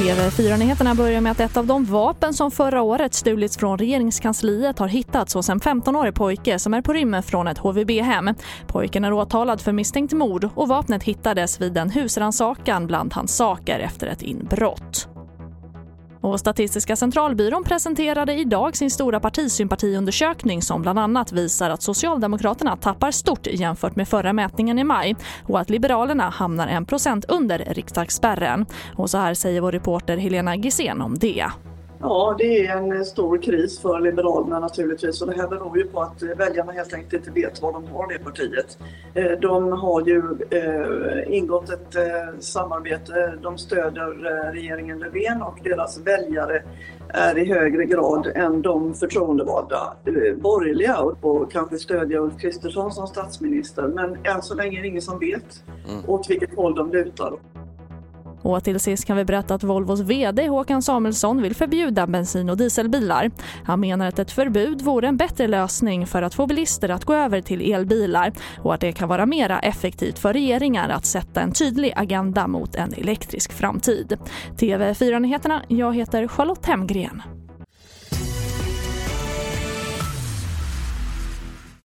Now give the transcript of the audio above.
TV4-nyheterna börjar med att ett av de vapen som förra året stulits från regeringskansliet har hittats hos en 15-årig pojke som är på rymmen från ett HVB-hem. Pojken är åtalad för misstänkt mord och vapnet hittades vid en husrannsakan bland hans saker efter ett inbrott. Och Statistiska centralbyrån presenterade idag sin stora partisympatiundersökning som bland annat visar att Socialdemokraterna tappar stort jämfört med förra mätningen i maj och att Liberalerna hamnar en procent under riksdagsspärren. Och så här säger vår reporter Helena Gissén om det. Ja, det är en stor kris för Liberalerna naturligtvis och det här beror ju på att väljarna helt enkelt inte vet vad de har det partiet. Eh, de har ju eh, ingått ett eh, samarbete, de stöder regeringen Löfven och deras väljare är i högre grad än de förtroendevalda borgerliga och kanske stödja Ulf Kristersson som statsminister. Men än så länge är det ingen som vet mm. åt vilket håll de lutar. Och till sist kan vi berätta att Volvos VD Håkan Samuelsson vill förbjuda bensin- och dieselbilar. Han menar att ett förbud vore en bättre lösning för att få bilister att gå över till elbilar och att det kan vara mer effektivt för regeringar att sätta en tydlig agenda mot en elektrisk framtid. TV4-nyheterna, jag heter Charlotte Hemgren.